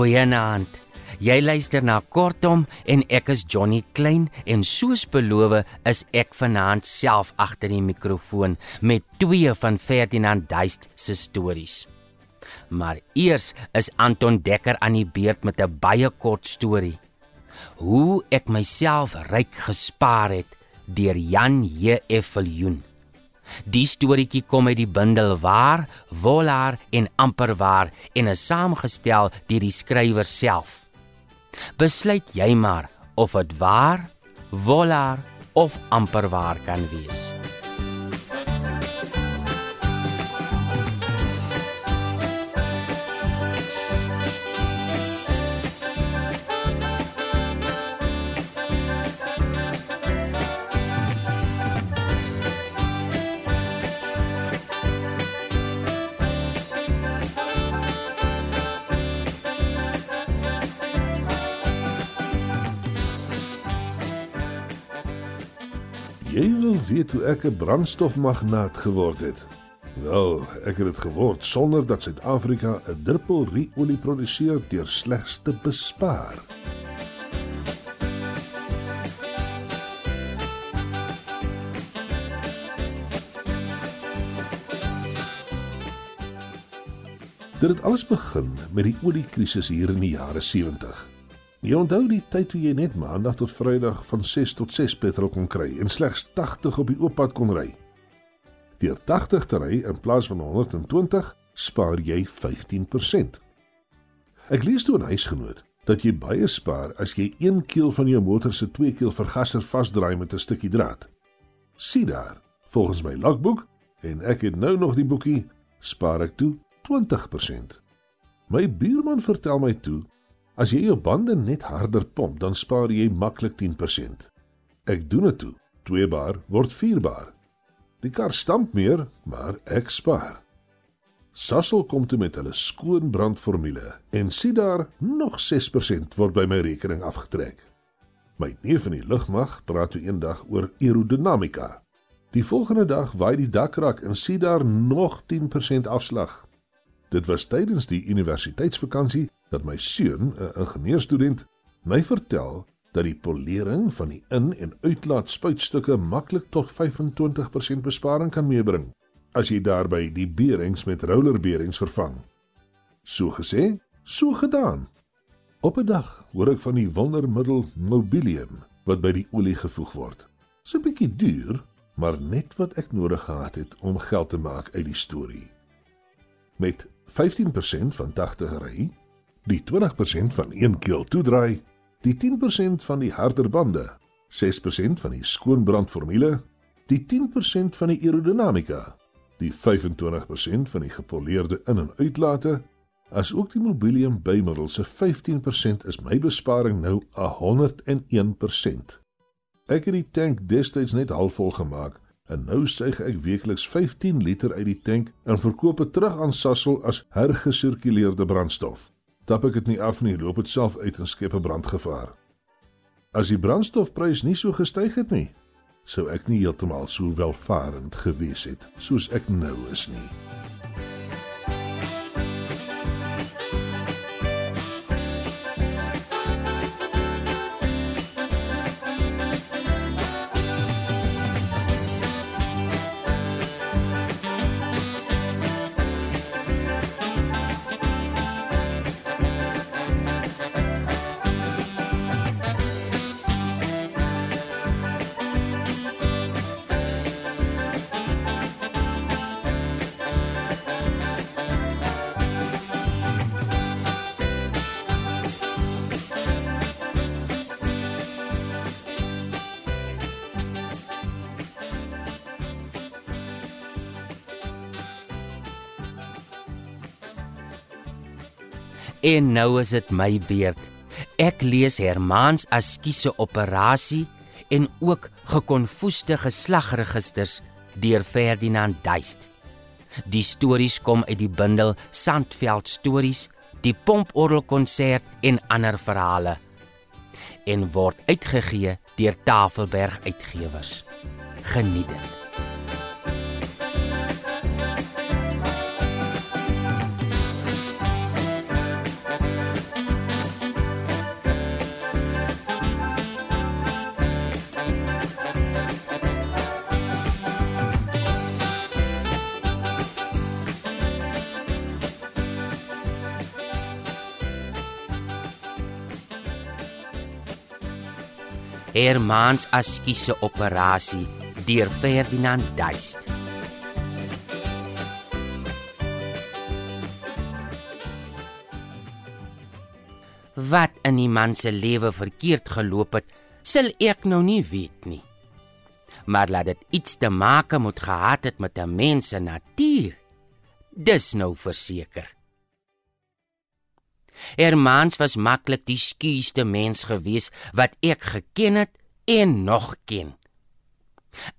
Goeienaand. Jy luister na Kortom en ek is Johnny Klein en soos beloof is ek vanaand self agter die mikrofoon met twee van Ferdinand Duist se stories. Maar eers is Anton Dekker aan die beurt met 'n baie kort storie. Hoe ek myself ryk gespaar het deur Jan J.F. Viljoen. Die storieetjie kom uit die bundel Waar, Wolaar en Amperwaar en is saamgestel deur die skrywer self. Besluit jy maar of dit waar, Wolaar of Amperwaar kan wees. Jy wil weet hoe ek 'n brandstofmagnaat geword het? Wel, ek het dit geword sonder dat Suid-Afrika 'n druppel ru-olie produseer deur slegs te bespaar. Dit het alles begin met die oliekrisis hier in die jare 70. Jy onthou die tyd toe jy net maandag tot Vrydag van 6 tot 6 petrol kon kry en slegs 80 op die oop pad kon ry. Deur 80 te ry in plaas van 120 spaar jy 15%. Ek lees toe 'n huisgenoot dat jy baie spaar as jy 1 kg van jou motor se 2 kg vergaser vasdraai met 'n stukkie draad. Sien daar, volgens my logboek en ek het nou nog die boekie, spaar ek toe 20%. My buurman vertel my toe As jy jou bande net harder pomp, dan spaar jy maklik 10%. Ek doen dit toe. 2 bar word 4 bar. Die kar stamp meer, maar ek spaar. Sasol kom toe met hulle skoon brandformule en sien daar nog 6% word by my rekening afgetrek. My neef in die lugmag praat toe eendag oor aerodinamika. Die volgende dag waai die dakrak en sien daar nog 10% afslag. Dit was tydens die universiteitsvakansie dat my seun, 'n ingenieurstudent, my vertel dat die polering van die in- en uitlaatspuitstukke maklik tot 25% besparing kan meebring as jy daarby die beerings met rollerbeerings vervang. So gesê, so gedaan. Op 'n dag hoor ek van die wondermiddel Mobilium wat by die olie gevoeg word. Dis 'n bietjie duur, maar net wat ek nodig gehad het om geld te maak uit die storie. Met 15% van 80 ry, die 20% van 1 keel toedraai, die 10% van die harder bande, 6% van die skoonbrandformule, die 10% van die aerodinamika, die 25% van die gepoleerde in- en uitlate, as ook die mobilium bymiddel se 15% is my besparing nou 101%. Ek het die tank destyds net halfvol gemaak en nou suig ek weekliks 15 liter uit die tank en verkoop dit terug aan Sasol as hergesirkuleerde brandstof tap ek dit nie af nie, loop dit self uit en skep 'n brandgevaar. As die brandstofprys nie so gestyg het nie, sou ek nie heeltemal so welvarend gewees het soos ek nou is nie. En nou is dit my beurt. Ek lees Hermans Askiese operasie en ook gekonfoeste geslagregisters deur Ferdinand Duist. Die stories kom uit die bundel Sandveld stories, die Pomporgelkonsert en ander verhale en word uitgegee deur Tafelberg Uitgewers. Geniet dit. Hermans Askiese operasie deur Ferdinand Duist. Wat in die man se lewe verkeerd geloop het, sal ek nou nie weet nie. Maar laat dit iets te maak met gehad het met 'n mens se natuur. Dis nou verseker. Hermans was maklik die skuiste mens gewees wat ek geken het en nog ken.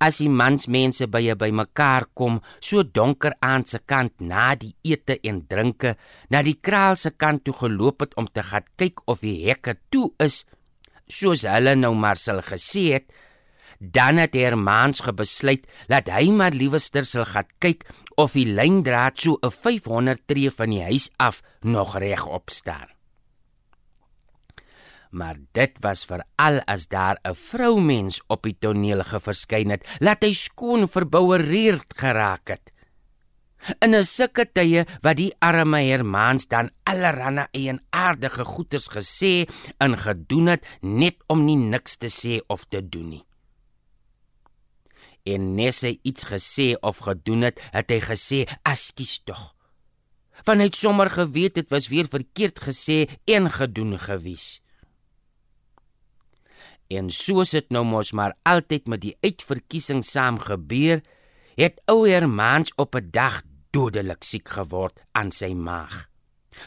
As die mansmense by jy bymekaar kom, so donker aan se kant na die ete en drinke, na die kraal se kant toe geloop het om te gaan kyk of die hekke toe is, soos hulle nou maar sal gesê het, dan het Hermans gebesluit dat hy maar liewerster sal gaan kyk of die lyndraad so 'n 500 tree van die huis af nog regop staan maar dit was veral as daar 'n vroumens op die toneel geverskyn het, laat hy skoon verboureerd geraak het. In 'n sulke tye wat die arme Hermans dan allerhande eienaardige goeters gesê en gedoen het net om nie niks te sê of te doen nie. En nesse iets gesê of gedoen het, het hy gesê: "Askies tog." Want hy het sommer geweet dit was weer verkeerd gesê en gedoen gewees. En soos dit nou mos maar altyd met die uitverkiesing saam gebeur, het ouer Mans op 'n dag dodelik siek geword aan sy maag.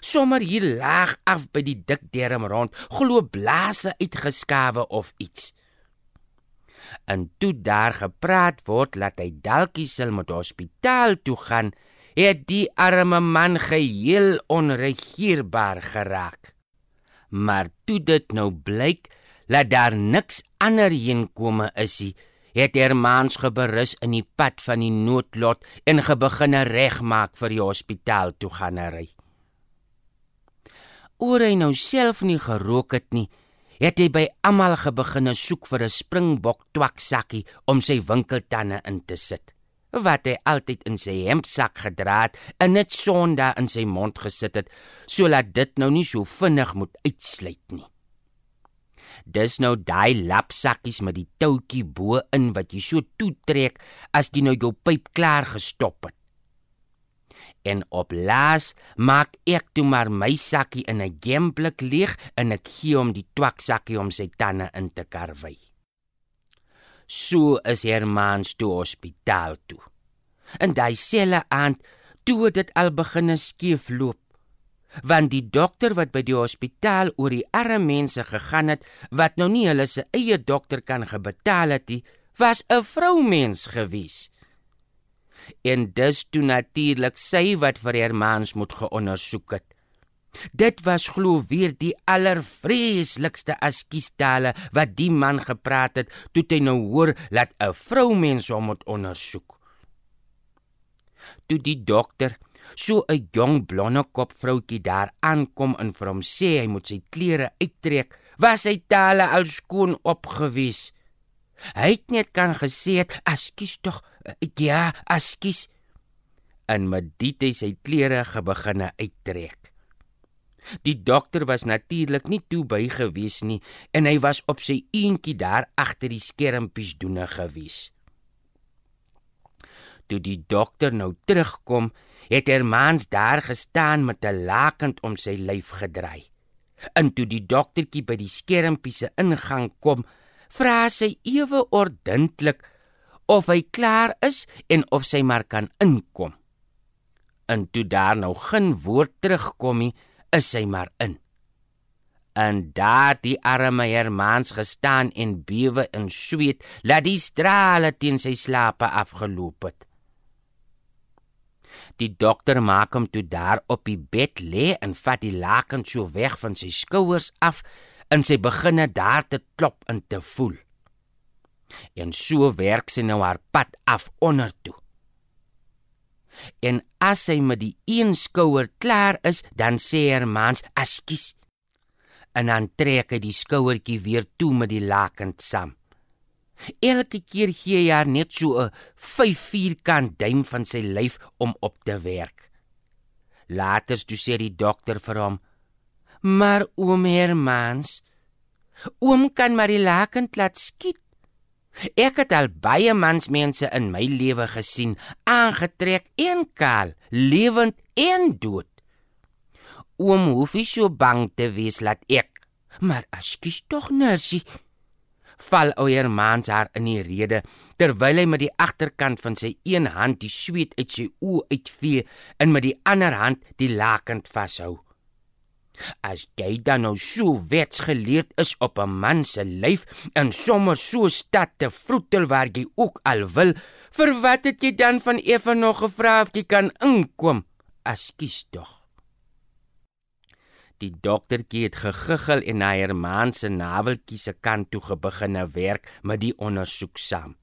Sommer hier laag af by die dik derm rond, glo blaase uitgeskawe of iets. En toe daar gepraat word dat hy dalkie sal moet hospitaal toe gaan, het die arme man geheel onregeerbaar geraak. Maar toe dit nou blyk laat daar niks ander heen kome is hy het Hermans geberus in die pad van die noodlot en gebegine regmaak vir die hospitaal toe gaan ry. Oor hy nou self nie gerook het nie, het hy by almal gebegine soek vir 'n springbok twaksakkie om sy winkeltande in te sit wat hy altyd in sy hempsak gedra het en net sonda in sy mond gesit het sodat dit nou nie so vinnig moet uitsluit nie. Dis nou daai lapsakkies met die toutjie bo in wat jy so toetrek as jy nou jou pyp klaar gestop het. En op laas maak ek toe maar my sakkie in 'n gemblik leeg en ek gee hom die twaksakkie om sy tande in te karwei. So is Hermans toe hospitaal toe. En daai selle aand toe dit al begine skeefloop want die dokter wat by die hospitaal oor die arme mense gegaan het wat nou nie hulle se eie dokter kan gebetaal het nie, was 'n vroumens gewees. En dis toe natuurlik sy wat vir Hermans moet geondersoek het. Dit was glo weer die allervreeslikste askiestale wat die man gepraat het toe hy nou hoor dat 'n vroumens hom moet ondersoek. Toe die dokter so 'n jong blonde kop vroutjie daar aankom en vir hom sê hy moet sy klere uittrek, was hy tale al skoon opgewys. Hy het net kan gesê het, "Askies tog, ja, askies." En met dit hy sy klere gebegine uittrek. Die dokter was natuurlik nie toe by gewees nie en hy was op sy eentjie daar agter die skermpies doene gewees. Toe die dokter nou terugkom, het Hermans daar gestaan met 'n lakend om sy lyf gedraai. En toe die doktertjie by die skermpie se ingang kom, vra sy ewe ordentlik of hy klaar is en of sy maar kan inkom. En toe daar nou geen woord terugkom nie, is sy maar in. En daar die arme Hermans gestaan en bewe in sweet, laat die strale teen sy slape afgeloop het. Die dokter maak hom toe daar op die bed lê en vat die laken so weg van sy skouers af en sy beginne daar te klop en te voel. En so werk sy nou haar pad af onder toe. En as sy met die een skouer klaar is, dan sê Hermans: "Askies." En dan trek hy die skouertjie weer toe met die laken saam. Elke keer gee hy haar net so 'n 5 vierkant duim van sy lyf om op te werk. Later toe sê die dokter vir hom: "Maar oom Hermans, Oom kan maar die lakend laat skiet. Ek het al baie mansmense in my lewe gesien, aangetrek en kaal, lewend en dood. Oom hoef nie so bang te wees laat ek, maar askies tog nersie. Val ouer mans haar in die rede terwyl hy met die agterkant van sy een hand die sweet uit sy oë uitvee en met die ander hand die lakend vashou. As jy dan nou so wetsgeleerd is op 'n man se lyf en sommer so stad te vroetel waar jy ook al wil, vir wat het jy dan van Eva nog gevra of jy kan inkom? Askies tog. Die doktertjie het gegiggel en na Herman se naveltjie se kant toe gebegine werk met die ondersoek saam.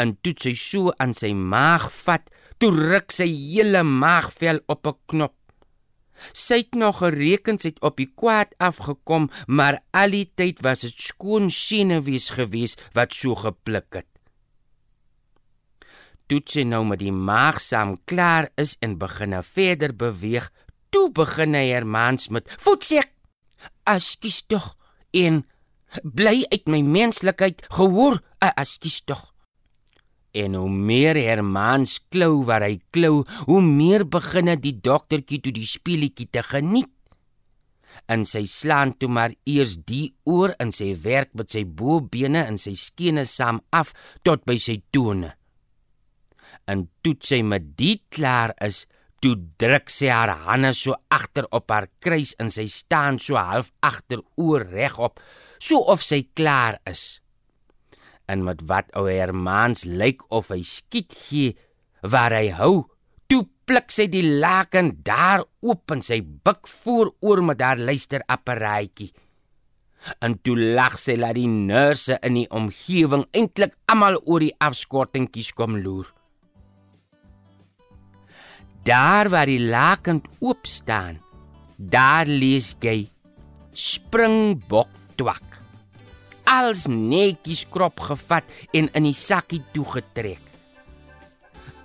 En toe sy so aan sy maag vat, toe ruk sy hele maagvel op 'n knop. Sy het nog gereken sy het op die kwaad afgekom, maar al die tyd was dit skoon senuwees gewees wat so gepluk het. Toe sy nou met die maag saam klaar is en begin verder beweeg, toe begin hy Hermans met voetsek. Askies tog en bly uit my menslikheid gehoor, askies tog. En hoe meer Hermans klou waar hy klou, hoe meer begin die doktertjie toe die speelietjie te geniet. En sy slaan toe maar eers die oor in sy werk met sy bobene en sy skene saam af tot by sy tone. En toe sy met dit klaar is, toe druk sy haar hande so agter op haar kruis en sy staan so half agteroor regop, so of sy klaar is en met wat ou Hermans lyk of hy skiet gee waar hy hou toe pluk sy die laken daar oop en sy buk vooroor met haar luisterapparaatjie. En toe lag sy laat die nurse in die omgewing eintlik almal oor die afskortingkies kom loer. Daar waar die laken oop staan daar lees jy springbok twak als netjies krop gevat en in die sakkie toegetrek.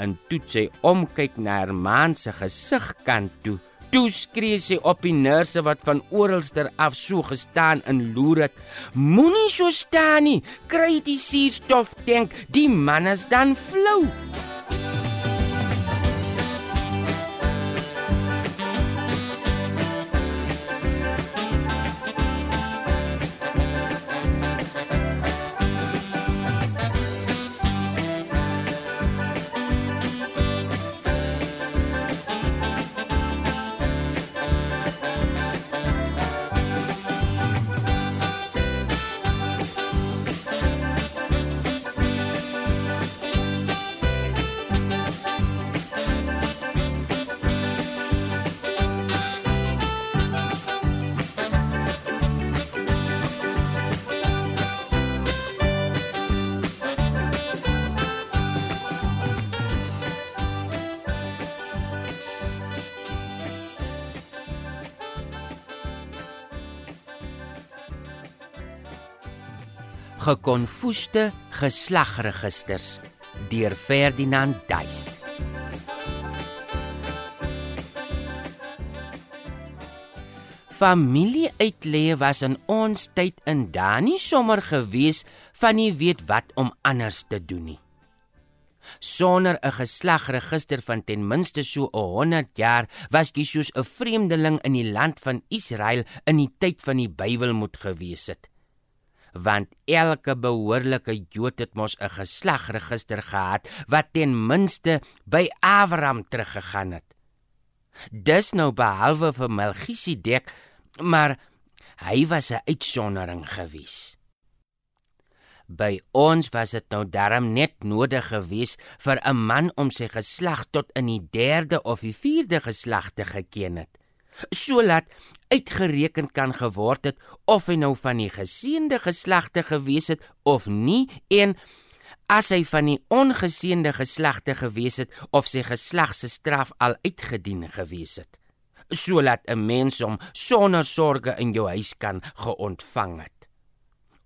En toe sy omkyk na haar man se gesigkant toe, toe skree sy op die nurse wat van oralster af so gestaan in loer het: "Moenie so staan nie, kry die suurstof tank, die man is dan flou." Gekonfoeste geslagregisters deur Ferdinand Duist. Familieuitlee was in ons tyd in Dani sommer gewees van nie weet wat om anders te doen nie. Sonder 'n geslagregister van ten minste so 100 jaar was jy soos 'n vreemdeling in die land van Israel in die tyd van die Bybel moet gewees het want elke behoorlike Jood het mos 'n geslagregister gehad wat ten minste by Abraham teruggegaan het. Dis nou behalwe vir Melchisedek, maar hy was 'n uitsondering gewees. By ons was dit nou darm net nodig gewees vir 'n man om sy geslag tot in die 3de of die 4de geslag te geken het sodat uitgereken kan geword het of hy nou van die geseënde geslagte gewees het of nie en as hy van die ongeseënde geslagte gewees het of sy geslag se straf al uitgedien gewees het. Sodat 'n mens hom sonder sorge in jou huis kan geontvang het.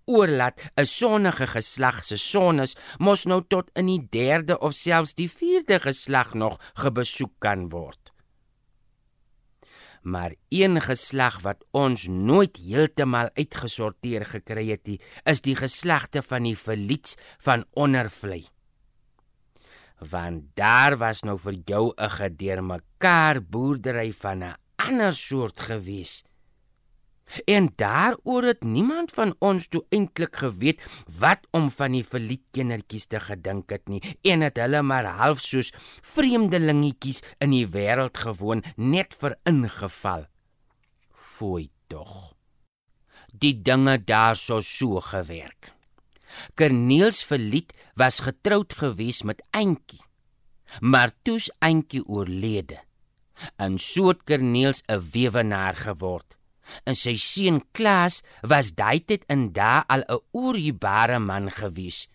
Oorlaat 'n sonnige geslag se sonnes mos nou tot in die 3de of selfs die 4de geslag nog gebesoek kan word Maar een geslag wat ons nooit heeltemal uitgesorteer gekry het nie, is die geslagte van die verliets van ondervlei. Want daar was nou vir jou 'n gedeurmekaar boerdery van 'n ander soort gewees. En daaroor het niemand van ons toe eintlik geweet wat om van die verliet kindertjies te gedink het nie en het hulle maar half soos vreemdelingetjies in die wêreld gewoon net vir ingeval. Fooi tog. Die dinge daar sou so gewerk. Kerniels verliet was getroud gewees met Eentjie. Maar toe's Eentjie oorlede. En so het Kerniels 'n weewenaar geword en sy seun Klaas was daai tyd in daai al 'n oorjubare man gewees.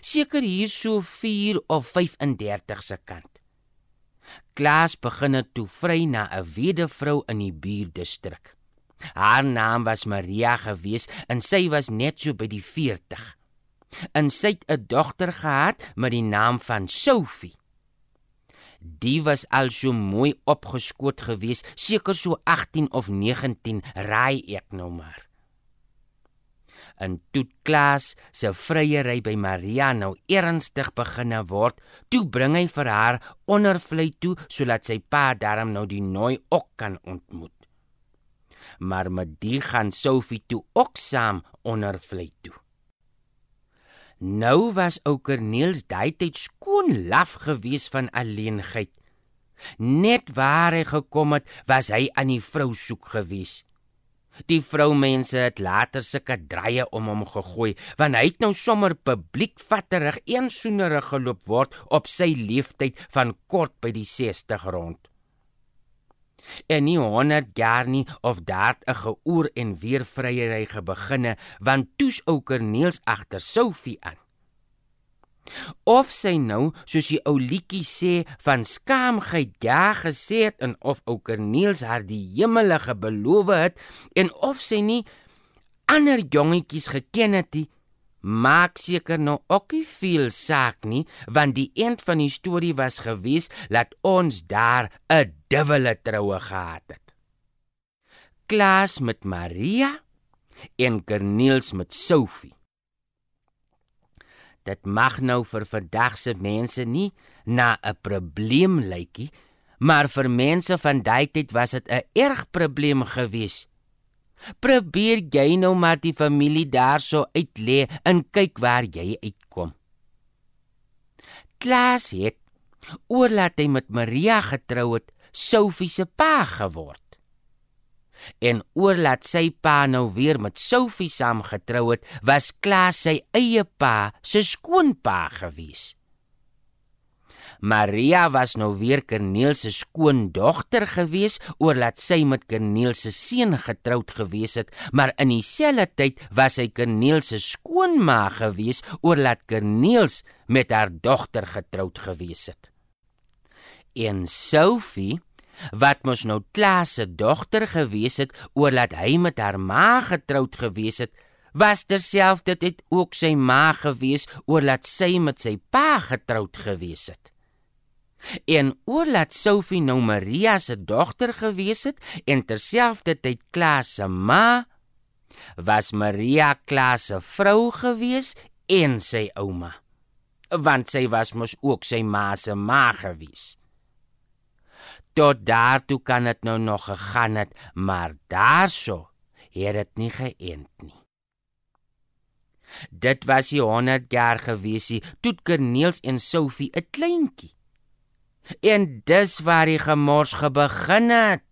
Seker hier so 4 of 35 se kant. Klaas begin toe vry na 'n wedevrou in die buurdistrik. Haar naam was Maria gewees en sy was net so by die 40. En sy het 'n dogter gehad met die naam van Sophie. Die was al so mooi opgeskoot gewees, seker so 18 of 19, raai ek nou maar. En toe Klaas se vryery by Maria nou ernstig beginne word, toe bring hy vir haar ondervlei toe sodat sy pa daarom nou die nooi ook kan ontmoet. Maar met die gaan Sophie toe ook saam ondervlei toe. Nou was ou Corneels daai tyd skoon laf gewees van alleenheid. Net waar hy gekom het, was hy aan die vrou soek gewees. Die vroumense het later sulke draaie om hom gegooi, want hy het nou sommer publiek vatterig eensoenerig geloop word op sy leeftyd van kort by die 60 rond. En nie honderd jaar nie of daar 'n geoor en weer vryery gebeginne, want toes ou Corneels agter Sophie aan. Of sy nou, soos die ou liedjie sê, van skaamheid ja gesê het en of ou Corneels haar die hemelige beloof het en of sy nie ander jongetjies geken het nie, maak seker nou ook nie veel saak nie, want die eind van die storie was gewees dat ons daar 'n dubbele troue gehad het. Klaas met Maria en Corneels met Sophie. Dit mag nou vir vandag se mense nie na 'n probleem lykie, maar vir mense van daai tyd was dit 'n erg probleem geweest. Probeer jy nou maar die familie daarso uitlê en kyk waar jy uitkom. Klaas het oorlaat hy met Maria getrou het, Sophie se pa geword. En oorlaat sy pa nou weer met Sophie saam getrou het, was Klaas sy eie pa se skoonpa gewees. Maria was nou weer Corneel se skoondogter gewees oordat sy met Corneel se seun getroud gewees het, maar in dieselfde tyd was sy Corneel se skoonma gewees oordat Corneel met haar dogter getroud gewees het. En Sophie wat mos nou Klaas se dogter gewees het oordat hy met haar ma getroud gewees het, was terselfdertyd ook sy ma gewees oordat sy met sy pa getroud gewees het. En oorlaat Sophie nou Maria se dogter gewees het en terselfdertyd Klaas se ma was Maria Klaas se vrou gewees en sy ouma want sy was mos ook sy ma se ma gewees. Tot daartoe kan dit nou nog gegaan het, maar daarso het dit nie geënt nie. Dit was die 100 jaar gewees, toe Corneels en Sophie 'n kleintjie En dis waar die gemors gebegin het.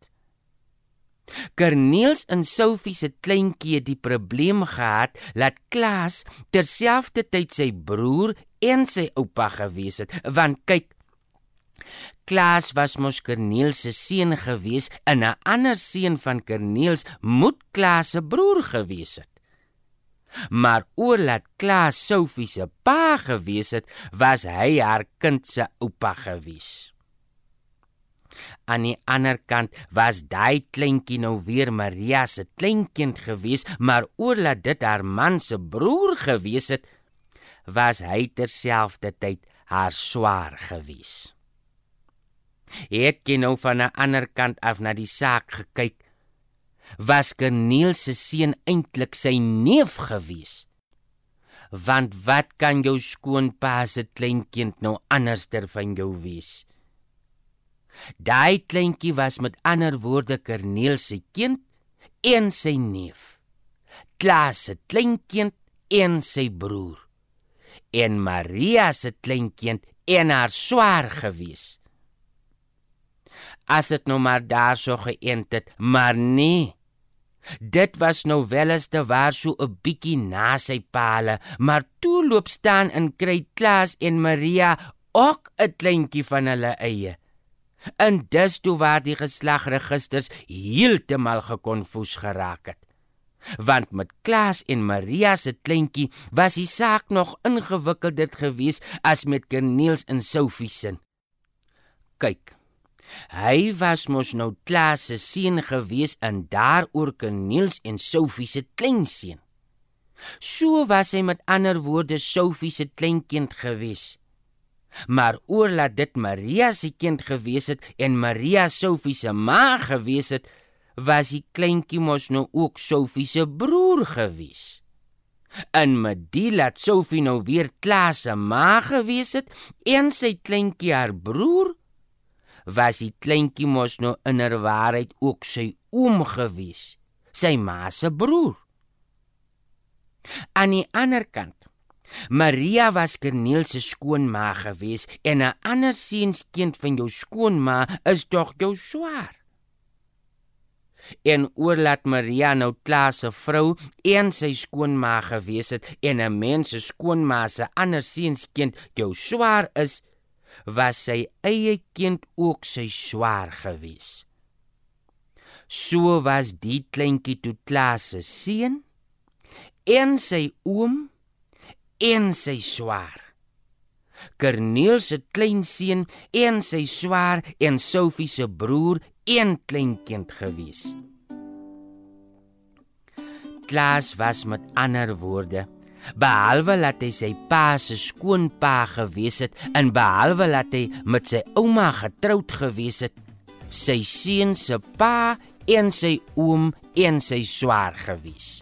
Corneels en Sophie se kleintjie het die probleem gehad dat Klaas terselfdertyd sy broer en sy oupa gewees het, want kyk Klaas was mos Corneels se seun gewees en 'n ander seun van Corneels moet Klaas se broer gewees het. Maar oorlaat Klaas Sophie se pa gewees het, was hy haar kind se oupa gewees. Aan die ander kant was daai kleintjie nou weer Maria se kleinkind gewees, maar oorlaat dit haar man se broer gewees het, was hy terselfdertyd haar swaar gewees. Het jy nou van 'n ander kant af na die saak gekyk? Was Corneel se seun eintlik sy neef gewees? Want wat kan jou skoonpa se kleinkind nou anderster van jou wees? Daai kleintjie was met ander woorde Corneel se kind en sy neef. Klaas se kleinkind en sy broer. En Maria se kleinkind en haar swaar gewees. As dit nou maar daarso geënt het, maar nee. Dit was nou weleste waar so 'n bietjie na sy paale, maar toe loop staan in kry Klaas en Maria ook 'n kleintjie van hulle eie. En dis toe waar die geslagregisters heeltemal gekonfus geraak het want met Klaas en Maria se kleintjie was die saak nog ingewikkelder geweest as met Corneels en Sophie se. Kyk. Hy was mos nou Klaas se seun geweest en daaroor Corneels en Sophie se kleinseun. So was hy met ander woorde Sophie se kleinkind geweest. Maar oor laat dit Maria se kind gewees het en Maria Sophie se ma gewees het, was die kleintjie mos nou ook Sophie se broer gewees. En met die laat Sophie nou weer Klaas se ma gewees het en sy kleintjie haar broer was die kleintjie mos nou innerwaarheid ook sy oom gewees, sy ma se broer. Aan die ander kant Maria was Corneel se skoonma gewees en 'n ander seunskind van jou skoonma is tog jou swaar en oorlaat Maria nou Klaas se vrou en sy skoonma gewees het en 'n mens se skoonma se ander seunskind jou swaar is was sy eie kind ook sy swaar gewees so was die kleintjie toe Klaas se seun en sy oom en sy swaar Corneel se kleinseun en sy swaar en Sophie se broer een kleinkind gewees. Klaas was met ander woorde behalwe dat hy sy pa se skoonpa gewees het en behalwe dat hy met sy ouma getroud gewees het, sy seun se pa en sy oom en sy swaar gewees.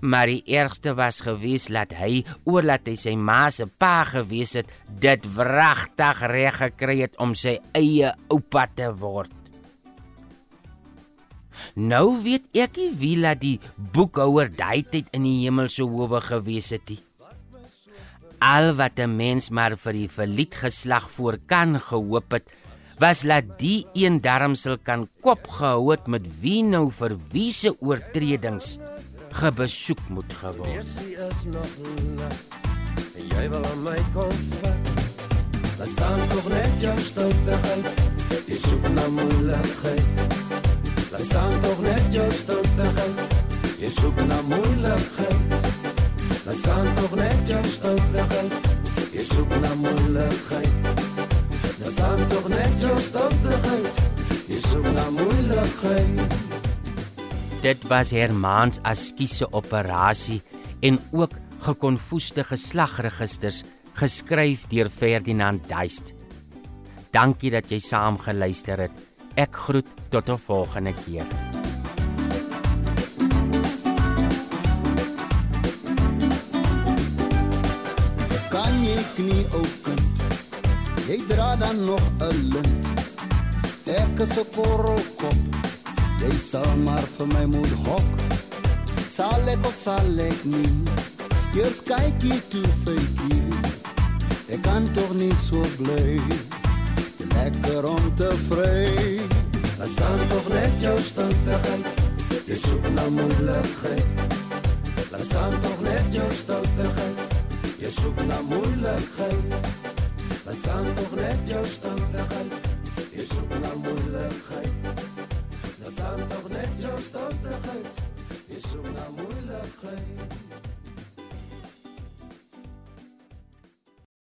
Maar die ergste was gewees dat hy oorlaat hy sy ma se pa gewees het, dit wragtig reg gekry het om sy eie oupa te word. Nou weet ek nie wie laat die boekhouer daai tyd in die hemelse howe gewees het nie. Al wat 'n mens maar vir die verliet geslag voor kan gehoop het, was laat die een darmsel kan kop gehou het met wie nou vir wie se oortredings gebesoek moet geword. En jy wil aan my kom. Laat staan tog net jou stoutigheid. Jy soek na moeilikheid. Laat staan tog net jou stoutigheid. Jy soek na moeilikheid. Laat staan tog net jou stoutigheid. Jy soek na moeilikheid. Laat staan tog net jou stoutigheid. Jy soek na moeilikheid. Dit was Hermans askiese operasie en ook gekonfoeste geslagregisters geskryf deur Ferdinand Duist. Dankie dat jy saam geluister het. Ek groet tot 'n volgende keer. Kan jy knie open? Jy dra dan nog 'n lint. Ek is 'n korrelkop. Jy sal maar vir my moet hok. Sal ek of sal ek nie? Eers kyk jy toe fykie. Ek kan tog nie so bly lekker om te vrei. Dan staan tog net jou stoutigheid, jy soek na moeilikheid. Dan staan tog net jou stoutigheid, jy soek na moeilikheid. Dan staan tog net jou stoutigheid, jy soek na moeilikheid. Dan staan tog net jou stoutigheid, jy soek na moeilikheid.